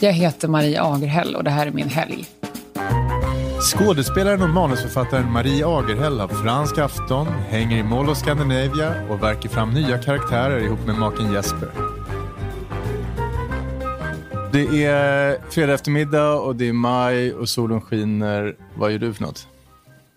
Jag heter Marie Agerhäll och det här är min helg. Skådespelaren och manusförfattaren Marie Agerhäll har fransk afton, hänger i Mall of Scandinavia och verkar fram nya karaktärer ihop med maken Jesper. Det är fredag eftermiddag och det är maj och solen skiner. Vad gör du för något?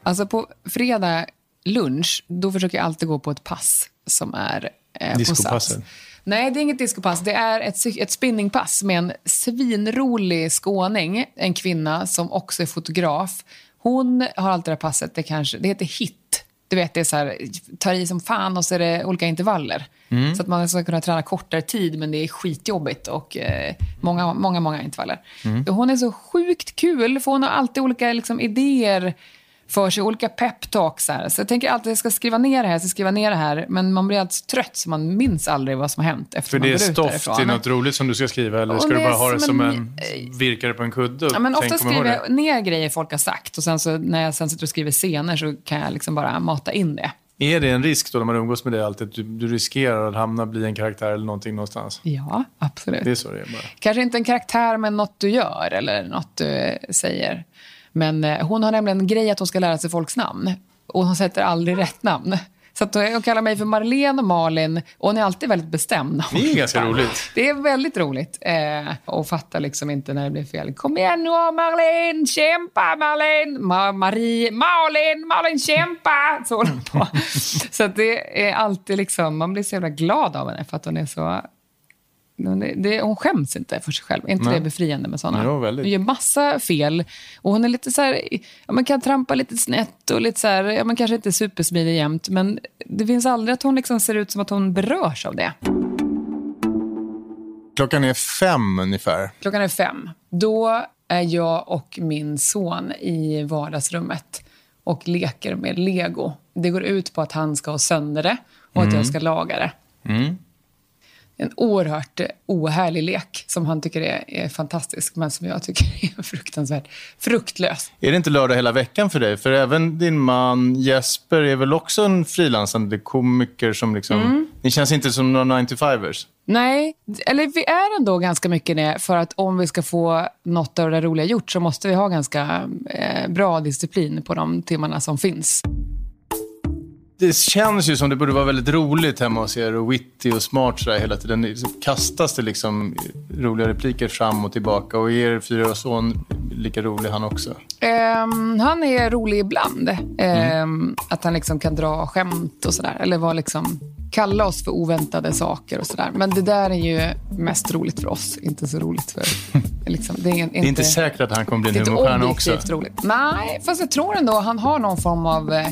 Alltså på fredag lunch, då försöker jag alltid gå på ett pass som är eh, på Sats. Nej, det är inget discopass. Det är ett, ett spinningpass med en svinrolig skåning, en kvinna som också är fotograf. Hon har alltid det här passet, det, kanske, det heter HIT. Du vet, det är så här, tar i som fan och så är det olika intervaller. Mm. Så att man ska kunna träna kortare tid, men det är skitjobbigt och eh, många, många, många intervaller. Mm. Hon är så sjukt kul, för hon har alltid olika liksom, idéer för sig olika peptalks. Så jag tänker alltid att jag ska skriva ner det här, jag ska skriva ner det här. Men man blir alltid trött så man minns aldrig vad som har hänt efter För det är stoff till något roligt som du ska skriva eller ska du bara ha det som en, en virkare på en kudde? Ja, men ofta skriver jag ner grejer folk har sagt och sen så, när jag sen sitter och skriver scener så kan jag liksom bara mata in det. Är det en risk då när man umgås med dig alltid att du, du riskerar att hamna bli en karaktär eller någonting någonstans? Ja, absolut. Det är så det är bara. Kanske inte en karaktär men något du gör eller något du säger. Men eh, hon har nämligen en grej att hon ska lära sig folks namn. Och hon sätter aldrig rätt namn. Så att hon kallar mig för Marlene och Malin och hon är alltid väldigt bestämd. Det är ganska roligt. Det är väldigt roligt. Eh, och fattar liksom inte när det blir fel. Kom igen nu Marlene, kämpa Marlene! Ma Marie, Malin, Malin kämpa! Så håller på. så att det är alltid liksom, man blir så jävla glad av henne för att hon är så det, hon skäms inte för sig själv. Är inte Nej. det befriande med sådana? Jo, väldigt. Hon gör massa fel. Och hon är lite så här, ja, man kan trampa lite snett och lite så här, ja, man kanske inte är supersmidig jämt. Men det finns aldrig att hon liksom ser ut som att hon berörs av det. Klockan är fem ungefär. Klockan är fem. Då är jag och min son i vardagsrummet och leker med lego. Det går ut på att han ska ha sönder det och mm. att jag ska laga det. Mm en oerhört ohärlig lek som han tycker är, är, fantastisk, men som jag tycker är fruktansvärt fruktlös. Är det inte lördag hela veckan för dig? För även din man Jesper är väl också en frilansande komiker som liksom... Mm. Ni känns inte som några 95ers. Nej, eller vi är ändå ganska mycket det. För att om vi ska få något av det roliga gjort så måste vi ha ganska eh, bra disciplin på de timmarna som finns det känns ju som det borde vara väldigt roligt hemma hos er och witty och smart sådär hela tiden. Kastas det liksom roliga repliker fram och tillbaka. Och er fyra son lika rolig han också? Um, han är rolig ibland. Um, mm. Att han liksom kan dra skämt och sådär. Eller vara liksom kalla oss för oväntade saker och sådär. Men det där är ju mest roligt för oss, inte så roligt för... Liksom, det, är inte, det är inte säkert att han kommer bli en humorstjärna också. roligt. Nej, fast jag tror ändå han har någon form av... Eh,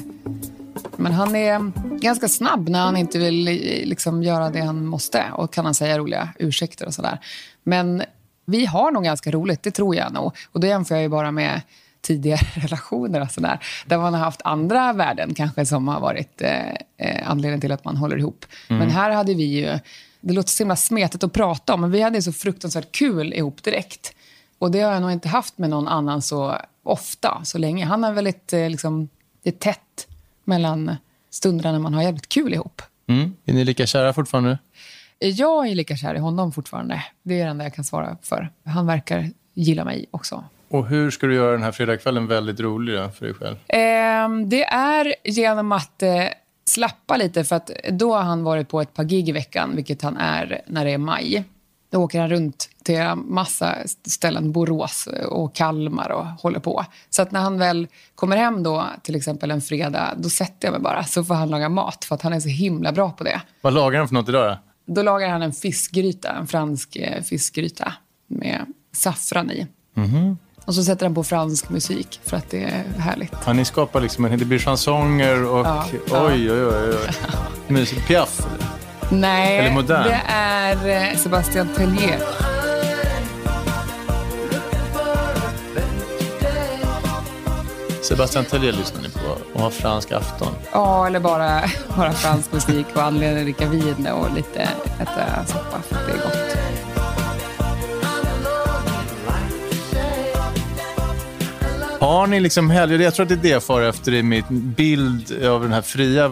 men han är ganska snabb när han inte vill liksom, göra det han måste. Och kan han säga roliga ursäkter och sådär. Men vi har nog ganska roligt, det tror jag nog. Och då jämför jag ju bara med tidigare relationer och sådär. Där man har haft andra värden kanske som har varit eh, eh, anledningen till att man håller ihop. Mm. Men här hade vi ju, det låter så himla smetigt att prata om, men vi hade så fruktansvärt kul ihop direkt. Och det har jag nog inte haft med någon annan så ofta, så länge. Han är väldigt, eh, liksom, det är tätt mellan stunderna när man har jävligt kul ihop. Mm. Är ni lika kära fortfarande? Jag är lika kär i honom fortfarande. Det är det enda jag kan svara för. Han verkar gilla mig också. Och hur ska du göra den här fredagskvällen väldigt rolig då, för dig själv? Eh, det är genom att eh, slappa lite, för att då har han varit på ett par gig i veckan, vilket han är när det är maj. Då åker han runt till massa ställen, Borås och Kalmar och håller på. Så att när han väl kommer hem då, till exempel en fredag, då sätter jag mig bara så får han laga mat för att han är så himla bra på det. Vad lagar han för något idag då? Då lagar han en fiskgryta, en fransk eh, fiskgryta med saffran i. Mm -hmm. Och så sätter han på fransk musik för att det är härligt. Ja, ni skapar liksom, det blir chansonger och ja, oj, oj, oj, oj. Mysigt. Piaf? Nej, Eller modern. det är eh, Sebastian Tellier. Sebastian Tellier lyssnar ni på och har fransk afton. Ja, eller bara, bara fransk musik och anledning att dricka vin och lite äta soppa för att det är gott. Har ni liksom helger? Jag tror att det är det jag far efter i min bild av den här fria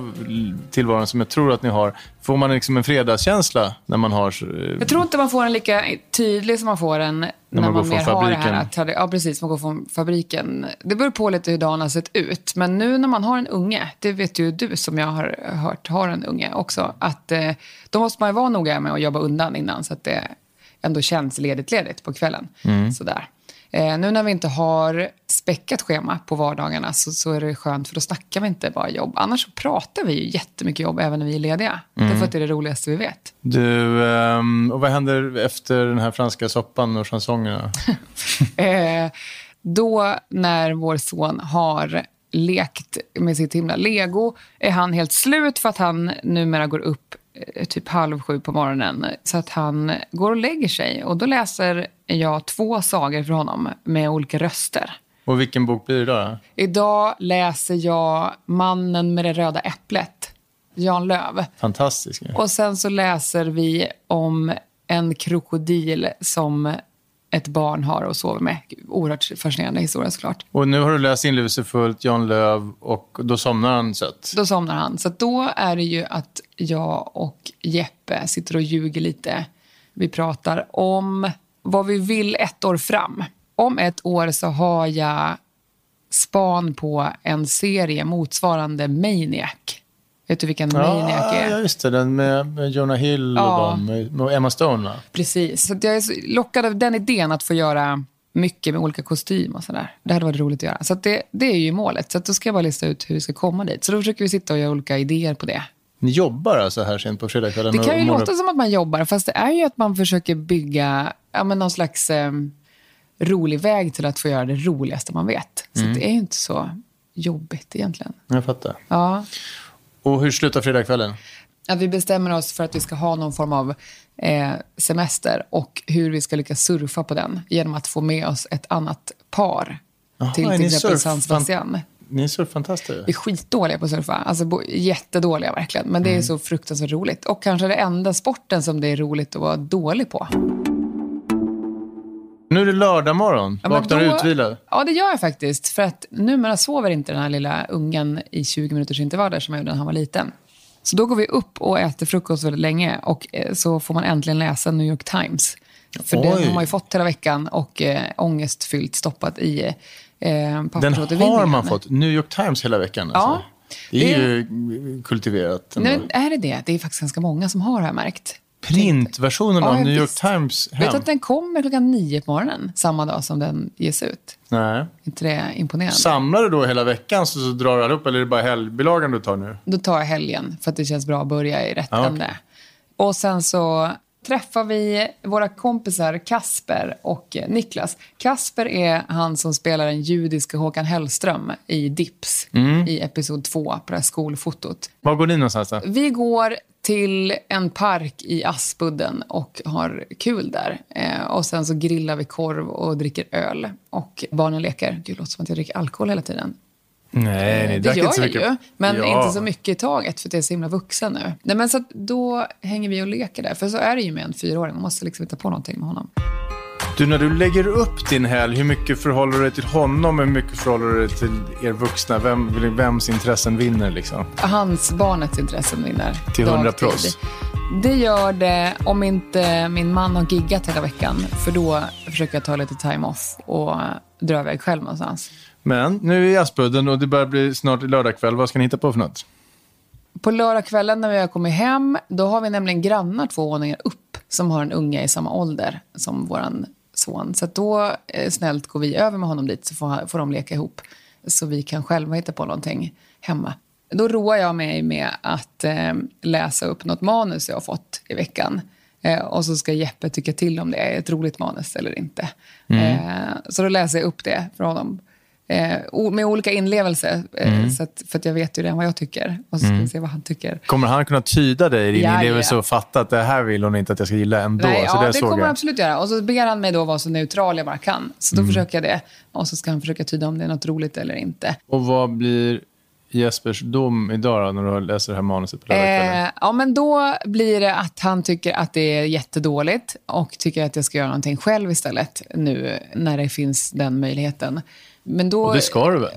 tillvaron som jag tror att ni har. Får man liksom en fredagskänsla när man har... Eh, jag tror inte man får en lika tydlig som man får en när, när man, man mer fabriken. har det här. Att, ja, precis. Man går från fabriken. Det beror på lite hur dagen har sett ut. Men nu när man har en unge, det vet ju du som jag har hört har en unge också, att eh, då måste man ju vara noga med att jobba undan innan så att det ändå känns ledigt-ledigt på kvällen. Mm. Sådär. Eh, nu när vi inte har späckat schema på vardagarna så, så är det skönt för då snackar vi inte bara jobb. Annars så pratar vi ju jättemycket jobb även när vi är lediga. Mm. Därför att det är det roligaste vi vet. Du, um, och vad händer efter den här franska soppan och chansongerna? eh, då när vår son har lekt med sitt himla lego är han helt slut för att han numera går upp typ halv sju på morgonen. Så att han går och lägger sig. Och då läser jag två sagor för honom med olika röster. Och vilken bok blir det då? Idag läser jag Mannen med det röda äpplet, Jan Löv. Fantastiskt. Och sen så läser vi om en krokodil som ett barn har och sover med. Oerhört fascinerande historia såklart. Och nu har du läst inlevelsefullt Jan Löv och då somnar han sött? Då somnar han. Så då är det ju att jag och Jeppe sitter och ljuger lite. Vi pratar om vad vi vill ett år fram. Om ett år så har jag span på en serie motsvarande Maniac. Vet du vilken ja, Maniac är? Ja, just det. Den med, Jonah Hill och ja. dem, med Emma Stone, va? Precis. Så jag är lockad av den idén att få göra mycket med olika kostym och sådär. Det hade varit roligt att göra. Så att det, det är ju målet. Så att då ska jag bara lista ut hur vi ska komma dit. Så då försöker vi sitta och göra olika idéer på det. Ni jobbar alltså här sent på fredagskvällen? Det kan ju låta som att man jobbar, fast det är ju att man försöker bygga ja, men någon slags eh, rolig väg till att få göra det roligaste man vet. Så mm. det är ju inte så jobbigt egentligen. Jag fattar. Ja. Och hur slutar fredagskvällen? Att vi bestämmer oss för att vi ska ha någon form av eh, semester och hur vi ska lyckas surfa på den genom att få med oss ett annat par Aha, till till exempel San Sebastian. Ni är surffantaster. Vi är skitdåliga på att surfa. Alltså, jättedåliga verkligen. Men det mm. är så fruktansvärt roligt. Och kanske det enda sporten som det är roligt att vara dålig på. Nu är det lördag morgon. Ja, Vaknar du utvilad? Ja, det gör jag faktiskt. För att numera sover inte den här lilla ungen i 20 minuters intervaller som jag gjorde när han var liten. Så då går vi upp och äter frukost väldigt länge och eh, så får man äntligen läsa New York Times. För Oj. den har man ju fått hela veckan och äh, ångestfyllt stoppat i äh, Den har man fått? New York Times hela veckan? Alltså. Ja. Det är det, ju kultiverat. Nu är det det. Det är faktiskt ganska många som har, har märkt. Printversionen ja, av New York Times hem? Vet du att den kommer klockan nio på morgonen, samma dag som den ges ut? Nej. inte det imponerande? Samlar du då hela veckan så, så drar du allihop, eller är det bara helgbilagan du tar nu? Då tar jag helgen, för att det känns bra att börja i rätt ah, ände. Okay. Och sen så träffar vi våra kompisar Kasper och Niklas. Kasper är han som spelar den judiska Håkan Hellström i Dips mm. i episod två på det här skolfotot. Var går ni någonstans då? Vi går till en park i Aspudden och har kul där. Eh, och sen så grillar vi korv och dricker öl. Och barnen leker. Gud, det låter som att jag dricker alkohol hela tiden. Nej, ni det gör jag ju, men ja. inte så mycket i taget för jag är så himla vuxen nu. Nej, men så då hänger vi och leker där. För så är det ju med en fyraåring. Man måste liksom hitta på någonting med honom. Du, när du lägger upp din helg, hur mycket förhåller du dig till honom och hur mycket förhåller du dig till er vuxna? Vem, vems intressen vinner? Liksom? Hans, barnets intressen vinner. Till hundra pros? Det gör det om inte min man har giggat hela veckan. För då försöker jag ta lite time off och dra iväg själv någonstans. Men nu är Aspudden och det börjar bli snart lördagkväll. Vad ska ni hitta på för något? På lördagskvällen när vi har kommit hem, då har vi nämligen grannar två våningar upp som har en unge i samma ålder som våran son. Så då eh, snällt går vi över med honom dit så får, får de leka ihop. Så vi kan själva hitta på någonting hemma. Då roar jag mig med att eh, läsa upp något manus jag har fått i veckan. Eh, och så ska Jeppe tycka till om det är ett roligt manus eller inte. Mm. Eh, så då läser jag upp det för honom Eh, med olika inlevelse. Eh, mm. så att, för att jag vet ju redan vad jag tycker. Och så ska mm. vi se vad han tycker. Kommer han kunna tyda dig i din ja, inlevelse ja. och fatta att det här vill hon inte att jag ska gilla ändå? Nej, så ja, det, det kommer han absolut göra. Och så ber han mig då vara så neutral jag bara kan. Så då mm. försöker jag det. Och så ska han försöka tyda om det är något roligt eller inte. Och vad blir Jespers dom idag då, när du läser det här manuset på eh, Ja, men då blir det att han tycker att det är jättedåligt och tycker att jag ska göra någonting själv istället nu när det finns den möjligheten. Men då, och det ska du väl?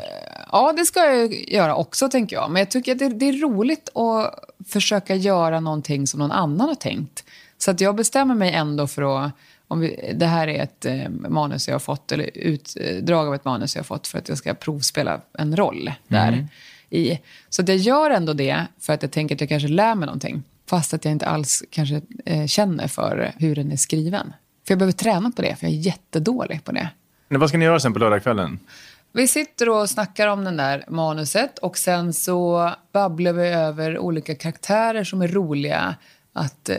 Ja, det ska jag göra också, tänker jag. Men jag tycker att det, det, är roligt att försöka göra någonting som någon annan har tänkt. Så att jag bestämmer mig ändå för att... Om vi, det här är ett eh, manus jag har fått, eller utdrag av ett manus jag har fått för att jag ska provspela en roll där. Mm. i. Så att jag gör ändå det för att jag tänker att jag kanske lär mig någonting. Fast att jag inte alls kanske eh, känner för hur den är skriven. För jag behöver träna på det, för jag är jättedålig på det. Men vad ska ni göra sen på lördagskvällen? Vi sitter och snackar om den där manuset och sen så babblar vi över olika karaktärer som är roliga att eh,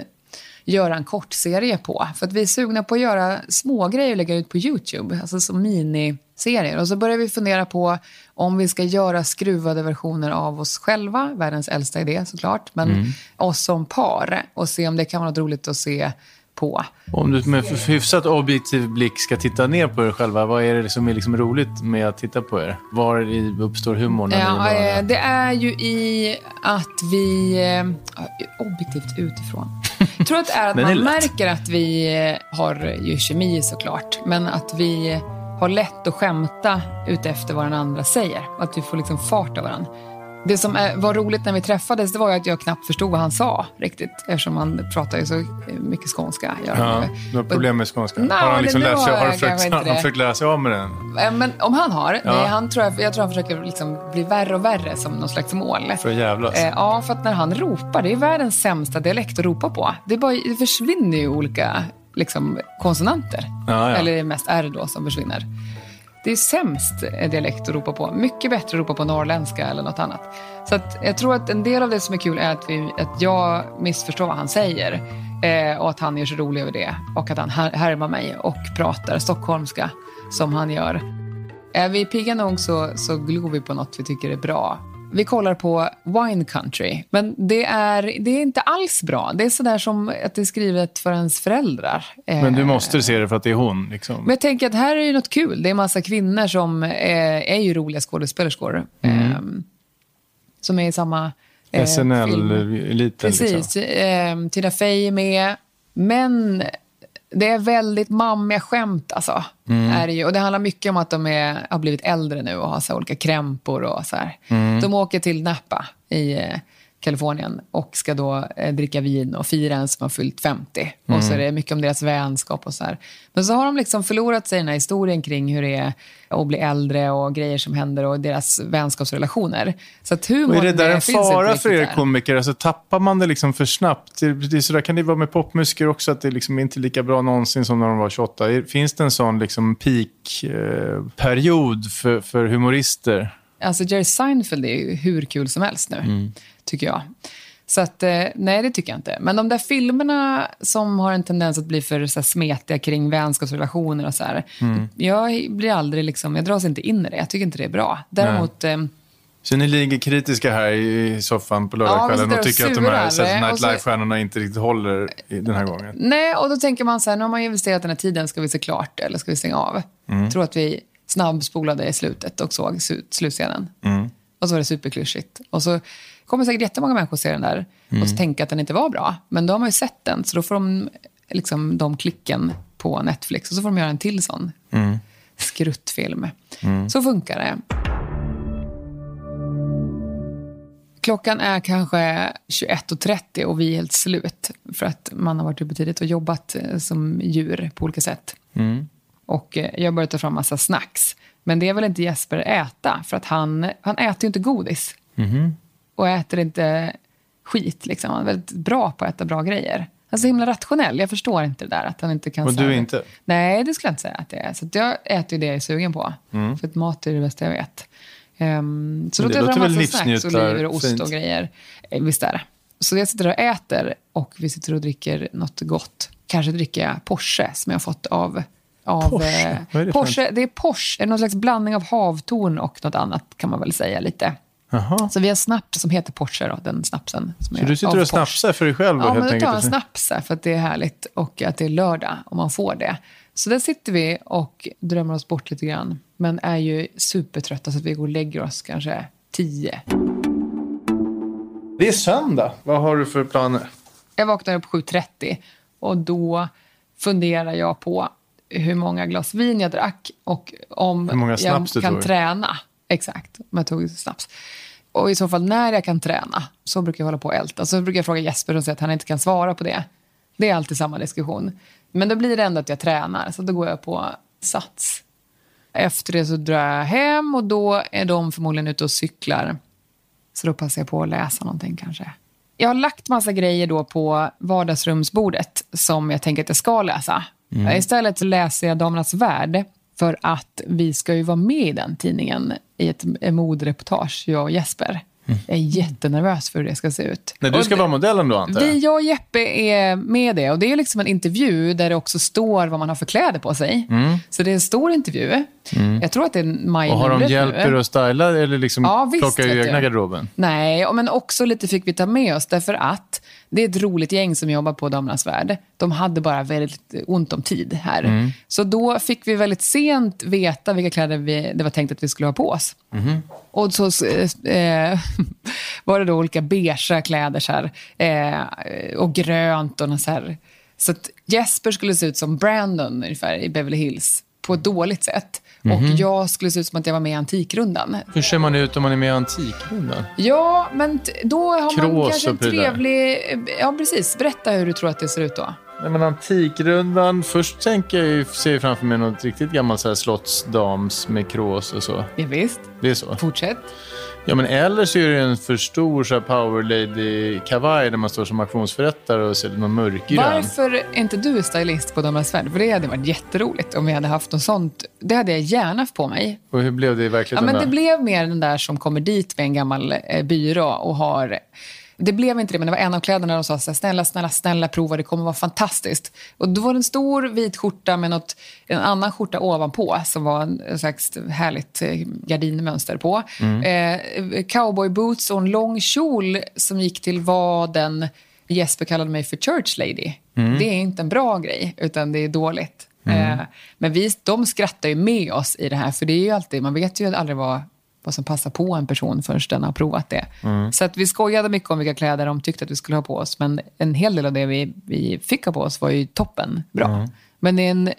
göra en kortserie på. För att vi är sugna på att göra små grejer och lägga ut på Youtube, alltså som miniserier. Och så börjar vi fundera på om vi ska göra skruvade versioner av oss själva, världens äldsta idé såklart, men mm. oss som par och se om det kan vara något roligt att se på. Om du med hyfsat objektiv blick ska titta ner på er själva, vad är det som är liksom roligt med att titta på er? Var uppstår humorn? Ja, eh, det är ju i att vi... Eh, objektivt utifrån. Jag tror att det är att man märker att vi eh, har ju kemi såklart, men att vi har lätt att skämta utefter vad den andra säger. Att vi får liksom fart av varandra. Det som var roligt när vi träffades det var att jag knappt förstod vad han sa riktigt eftersom han pratar ju så mycket skånska. Ja, du har problem med skånska? No, har han, liksom sig, har han försökt, han försökt lära sig av med den? Eh, men om han har? Ja. Nej, han tror jag, jag tror han försöker liksom bli värre och värre som någon slags mål. För att jävlas? Eh, ja, för att när han ropar, det är världens sämsta dialekt att ropa på. Det, bara, det försvinner ju olika liksom, konsonanter. Ja, ja. Eller det är mest R då som försvinner. Det är sämst dialekt att ropa på. Mycket bättre att ropa på norrländska eller något annat. Så att jag tror att en del av det som är kul är att, vi, att jag missförstår vad han säger. Eh, och att han gör sig rolig över det. Och att han härmar mig och pratar stockholmska som han gör. Är vi pigga nog så, så glor vi på något vi tycker är bra. Vi kollar på Wine Country, men det är, det är inte alls bra. Det är sådär som att det är skrivet för ens föräldrar. Men du måste se det för att det är hon? Liksom. Men jag tänker att här är ju något kul. Det är en massa kvinnor som är, är ju roliga skådespelerskor. Mm. Eh, som är i samma eh, SNL-eliten. Precis. Liksom. Eh, Tina Fey är med. Men det är väldigt mammiga skämt. Alltså, mm. är det, ju. Och det handlar mycket om att de är, har blivit äldre nu och har så olika krämpor. Och så mm. De åker till Napa i eh, Kalifornien och ska då eh, dricka vin och fira en som har fyllt 50. Mm. Och så är det mycket om deras vänskap och så här. Men så har de liksom förlorat sig i den här historien kring hur det är att bli äldre och grejer som händer och deras vänskapsrelationer. Så att humor, och är det där en fara för er komiker? Alltså, tappar man det liksom för snabbt? Det, det, så där kan det vara med popmusiker också, att det liksom inte är lika bra någonsin som när de var 28. Finns det en sån liksom peak-period eh, för, för humorister? Alltså Jerry Seinfeld är ju hur kul som helst nu. Mm tycker jag. Så att, eh, nej, det tycker jag inte. Men de där filmerna som har en tendens att bli för så här, smetiga kring vänskapsrelationer och så här. Mm. Jag blir aldrig liksom, jag dras inte in i det. Jag tycker inte det är bra. Däremot... Eh, så ni ligger kritiska här i soffan på lördagskvällen ja, och tycker att de här Saturday Night Live-stjärnorna inte riktigt håller den här gången? Nej, och då tänker man så här, nu har man investerat den här tiden, ska vi se klart eller ska vi stänga av? Mm. Tror att vi snabbspolade i slutet och såg slutscenen. Mm. Och så var det superklyschigt. Och så kommer säkert jättemånga människor se den där mm. och tänka att den inte var bra. Men då har man ju sett den, så då får de liksom, de klicken på Netflix och så får de göra en till sån mm. skruttfilm. Mm. Så funkar det. Klockan är kanske 21.30 och vi är helt slut för att man har varit uppe tidigt och jobbat eh, som djur på olika sätt. Mm. Och eh, jag börjar ta fram massa snacks. Men det vill inte Jesper äta, för att han, han äter ju inte godis. Mm och äter inte skit. Liksom. Han är väldigt bra på att äta bra grejer. Han är så himla rationell. Jag förstår inte det där. Att han inte kan och du inte? Nej, det skulle jag inte säga att det är. Så jag äter ju det jag är sugen på. Mm. För att mat är det bästa jag vet. Um, så då tar jag fram massa snacks, oliver och ost fint. och grejer. Eh, visst är det. Så jag sitter och äter och vi sitter och dricker något gott. Kanske dricker jag Porsche som jag har fått av av Porsche? Eh, är det Porsche, det är Porsche, någon slags blandning av havtorn och något annat kan man väl säga lite. Aha. Så vi har snaps som heter Porsche, då, den snapsen. Som så du sitter och snapsar för dig själv? Ja, men jag tar en snaps för att det är härligt och att det är lördag och man får det. Så där sitter vi och drömmer oss bort lite grann. Men är ju supertrötta så att vi går och lägger oss kanske tio. Det är söndag. Vad har du för planer? Jag vaknar upp 7.30 och då funderar jag på hur många glas vin jag drack och om jag kan träna. Exakt, om jag tog snaps. Och i så fall när jag kan träna. Så brukar jag hålla på och älta. Så brukar jag fråga Jesper och säga att han inte kan svara på det. Det är alltid samma diskussion. Men då blir det ändå att jag tränar, så då går jag på Sats. Efter det så drar jag hem och då är de förmodligen ute och cyklar. Så då passar jag på att läsa någonting kanske. Jag har lagt massa grejer då på vardagsrumsbordet som jag tänker att jag ska läsa. Mm. Istället läser jag Damernas Värld för att vi ska ju vara med i den tidningen i ett modereportage, jag och Jesper. Jag är jättenervös för hur det ska se ut. Nej, du ska och vara modellen då, antar jag? Jag och Jeppe är med det. Och det är liksom en intervju där det också står vad man har för kläder på sig. Mm. Så det är en stor intervju. Mm. Jag tror att det är maj Och har de hjälpt er att styla eller liksom ja, plocka ur egna garderoben? Nej, men också lite fick vi ta med oss därför att det är ett roligt gäng som jobbar på Damernas Värld. De hade bara väldigt ont om tid här. Mm. Så då fick vi väldigt sent veta vilka kläder vi, det var tänkt att vi skulle ha på oss. Mm. Och så eh, var det då olika beigea kläder så här, eh, och grönt och så här. Så att Jesper skulle se ut som Brandon ungefär i Beverly Hills på ett dåligt sätt. Mm -hmm. Och jag skulle se ut som att jag var med i Antikrundan. Hur ser man ut om man är med i Antikrundan? Ja, men då har Krås man kanske en trevlig... Ja, precis. Berätta hur du tror att det ser ut då. Nej, men Antikrundan, först tänker jag ser jag framför mig något riktigt gammalt så här slottsdams med krås och så. Ja, visst. Det är så? Fortsätt. Ja, men eller så är det en för stor så power lady-kavaj där man står som auktionsförrättare och ser någon mörkgrön. Varför är inte du stylist på Damernas Värld? För det hade varit jätteroligt om vi hade haft något sånt. Det hade jag gärna på mig. Och hur blev det i verkligheten? Ja, men det blev mer den där som kommer dit med en gammal eh, byrå och har det blev inte det, men det var en av kläderna de sa så här, snälla, snälla, snälla prova, det kommer vara fantastiskt. Och då var det en stor vit skjorta med något, en annan skjorta ovanpå som var en slags härligt eh, gardinmönster på. Mm. Eh, cowboyboots och en lång kjol som gick till vaden. Jesper kallade mig för church lady. Mm. Det är inte en bra grej, utan det är dåligt. Mm. Eh, men vi, de skrattar ju med oss i det här, för det är ju alltid, man vet ju aldrig vad vad som passar på en person förrän den har provat det. Mm. Så att vi skojade mycket om vilka kläder de tyckte att vi skulle ha på oss. Men en hel del av det vi, vi fick ha på oss var ju toppen bra. Mm. Men det är en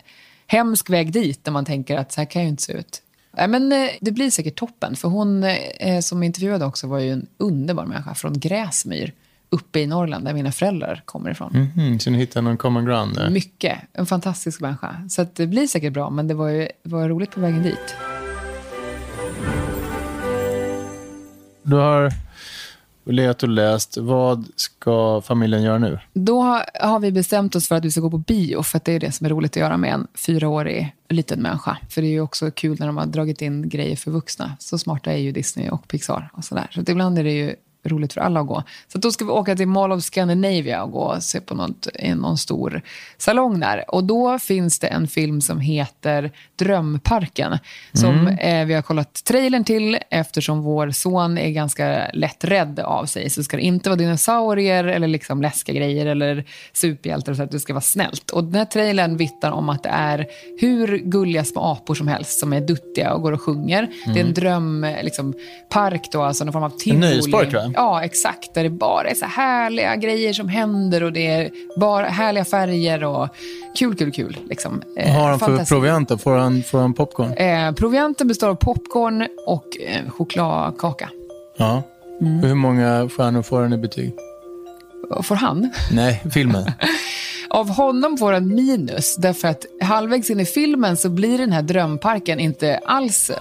hemsk väg dit när man tänker att så här kan ju inte se ut. Nej, men eh, det blir säkert toppen. För hon eh, som intervjuade också var ju en underbar människa från Gräsmyr uppe i Norrland där mina föräldrar kommer ifrån. Mm -hmm. Så ni hittade någon common ground där? Mycket. En fantastisk människa. Så det blir säkert bra, men det var, ju, var roligt på vägen dit. Du har levt och läst. Vad ska familjen göra nu? Då har vi bestämt oss för att vi ska gå på bio, för att det är det som är roligt att göra med en fyraårig liten människa. För det är ju också kul när de har dragit in grejer för vuxna. Så smarta är ju Disney och Pixar och sådär. Så ibland är det ju roligt för alla att gå. Så då ska vi åka till Mall of Scandinavia och gå och se på något, någon stor salong där. Och då finns det en film som heter Drömparken. Som mm. eh, vi har kollat trailern till eftersom vår son är ganska lätt rädd av sig. Så det ska inte vara dinosaurier eller liksom läskiga grejer eller superhjältar. Så att det ska vara snällt. Och den här trailern vittnar om att det är hur gulliga små apor som helst som är duttiga och går och sjunger. Mm. Det är en mm. drömpark liksom, då, alltså någon form av tivoli. En nöjespark va? Ja, exakt. Där det bara är så härliga grejer som händer och det är bara härliga färger och kul, kul, kul. Liksom. Vad har han för proviant Får han, får han popcorn? Eh, provianten består av popcorn och eh, chokladkaka. Ja. Mm. Hur många stjärnor får han i betyg? Får han? Nej, filmen. Av honom får han minus, därför att halvvägs in i filmen så blir den här drömparken inte alls eh,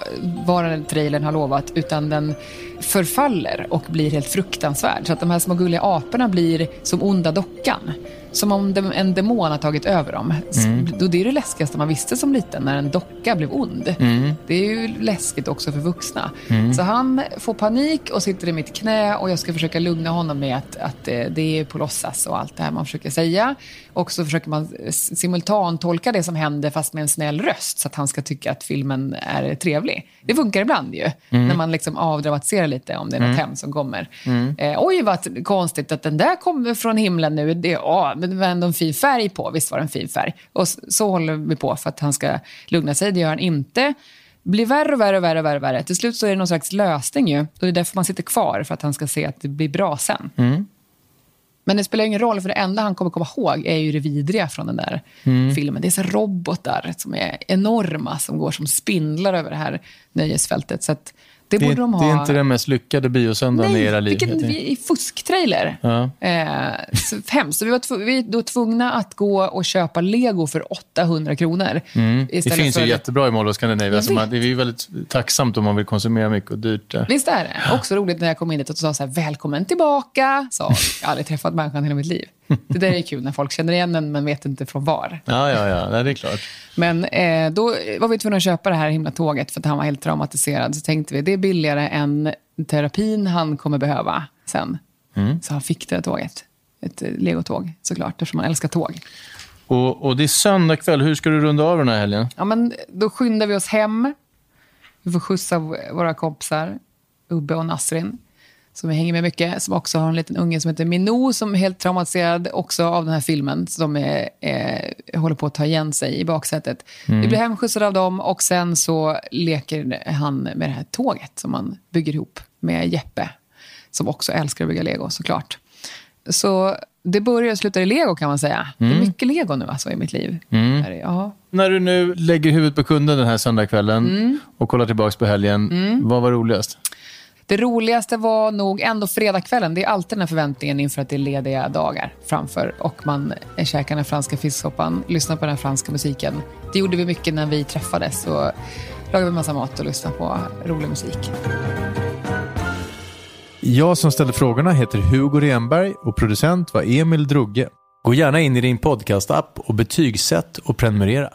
vad den trailern har lovat, utan den förfaller och blir helt fruktansvärd. Så att de här små gulliga aporna blir som onda dockan. Som om en demon har tagit över dem. Mm. det är det läskigaste man visste som liten, när en docka blev ond. Mm. Det är ju läskigt också för vuxna. Mm. Så han får panik och sitter i mitt knä och jag ska försöka lugna honom med att, att det är på låtsas och allt det här man försöker säga. Och så försöker man simultant tolka det som händer fast med en snäll röst så att han ska tycka att filmen är trevlig. Det funkar ibland ju, mm. när man liksom avdramatiserar lite om det är något mm. hemskt som kommer. Mm. Eh, oj, vad konstigt att den där kommer från himlen nu. Det, åh, men det var ändå en fin färg på. Visst var det en fin färg. Och så, så håller vi på för att han ska lugna sig. Det gör han inte. blir värre och värre och värre. Och värre, värre. Till slut så är det någon slags lösning ju. Och det är därför man sitter kvar, för att han ska se att det blir bra sen. Mm. Men det spelar ingen roll, för det enda han kommer komma ihåg är ju det vidriga från den där mm. filmen. Det är så robotar som är enorma, som går som spindlar över det här nöjesfältet. Så att det, det, borde de ha... det är inte den mest lyckade biosöndagen i era liv. Vilken vi, fusktrailer. Ja. Eh, så hemskt. Så vi var, vi var tvungna att gå och köpa lego för 800 kronor. Mm. Det finns för... ju jättebra i Mall of Scandinavia. Man, det är väldigt tacksamt om man vill konsumera mycket och dyrt. Visst är det? Också roligt när jag kom in dit och sa så här, välkommen tillbaka. Så, jag har aldrig träffat människan i hela mitt liv. Det där är kul när folk känner igen en men vet inte från var. Ja, ja, ja. Nej, det är klart. Men eh, då var vi tvungna att köpa det här himla tåget för att han var helt traumatiserad. Så tänkte vi, det är billigare än terapin han kommer behöva sen. Mm. Så han fick det här tåget. Ett eh, legotåg såklart, eftersom han älskar tåg. Och, och det är söndag kväll. Hur ska du runda av den här helgen? Ja, men då skyndar vi oss hem. Vi får skjutsa våra kompisar, Ubbe och Nasrin som vi hänger med mycket, som också har en liten unge som heter Minou som är helt traumatiserad också av den här filmen. Som är, är, håller på att ta igen sig i baksätet. Mm. Vi blir hemskjutsade av dem och sen så leker han med det här tåget som man bygger ihop med Jeppe. Som också älskar att bygga lego såklart. Så det börjar och slutar i lego kan man säga. Mm. Det är mm. mycket lego nu alltså i mitt liv. Mm. Är, När du nu lägger huvudet på kunden den här söndagskvällen mm. och kollar tillbaka på helgen, mm. vad var roligast? Det roligaste var nog ändå fredagskvällen. Det är alltid den här förväntningen inför att det är lediga dagar framför och man käkar den franska fisksoppan, lyssnar på den franska musiken. Det gjorde vi mycket när vi träffades och lagade massa mat och lyssnade på rolig musik. Jag som ställde frågorna heter Hugo Renberg och producent var Emil Drugge. Gå gärna in i din podcastapp och betygsätt och prenumerera.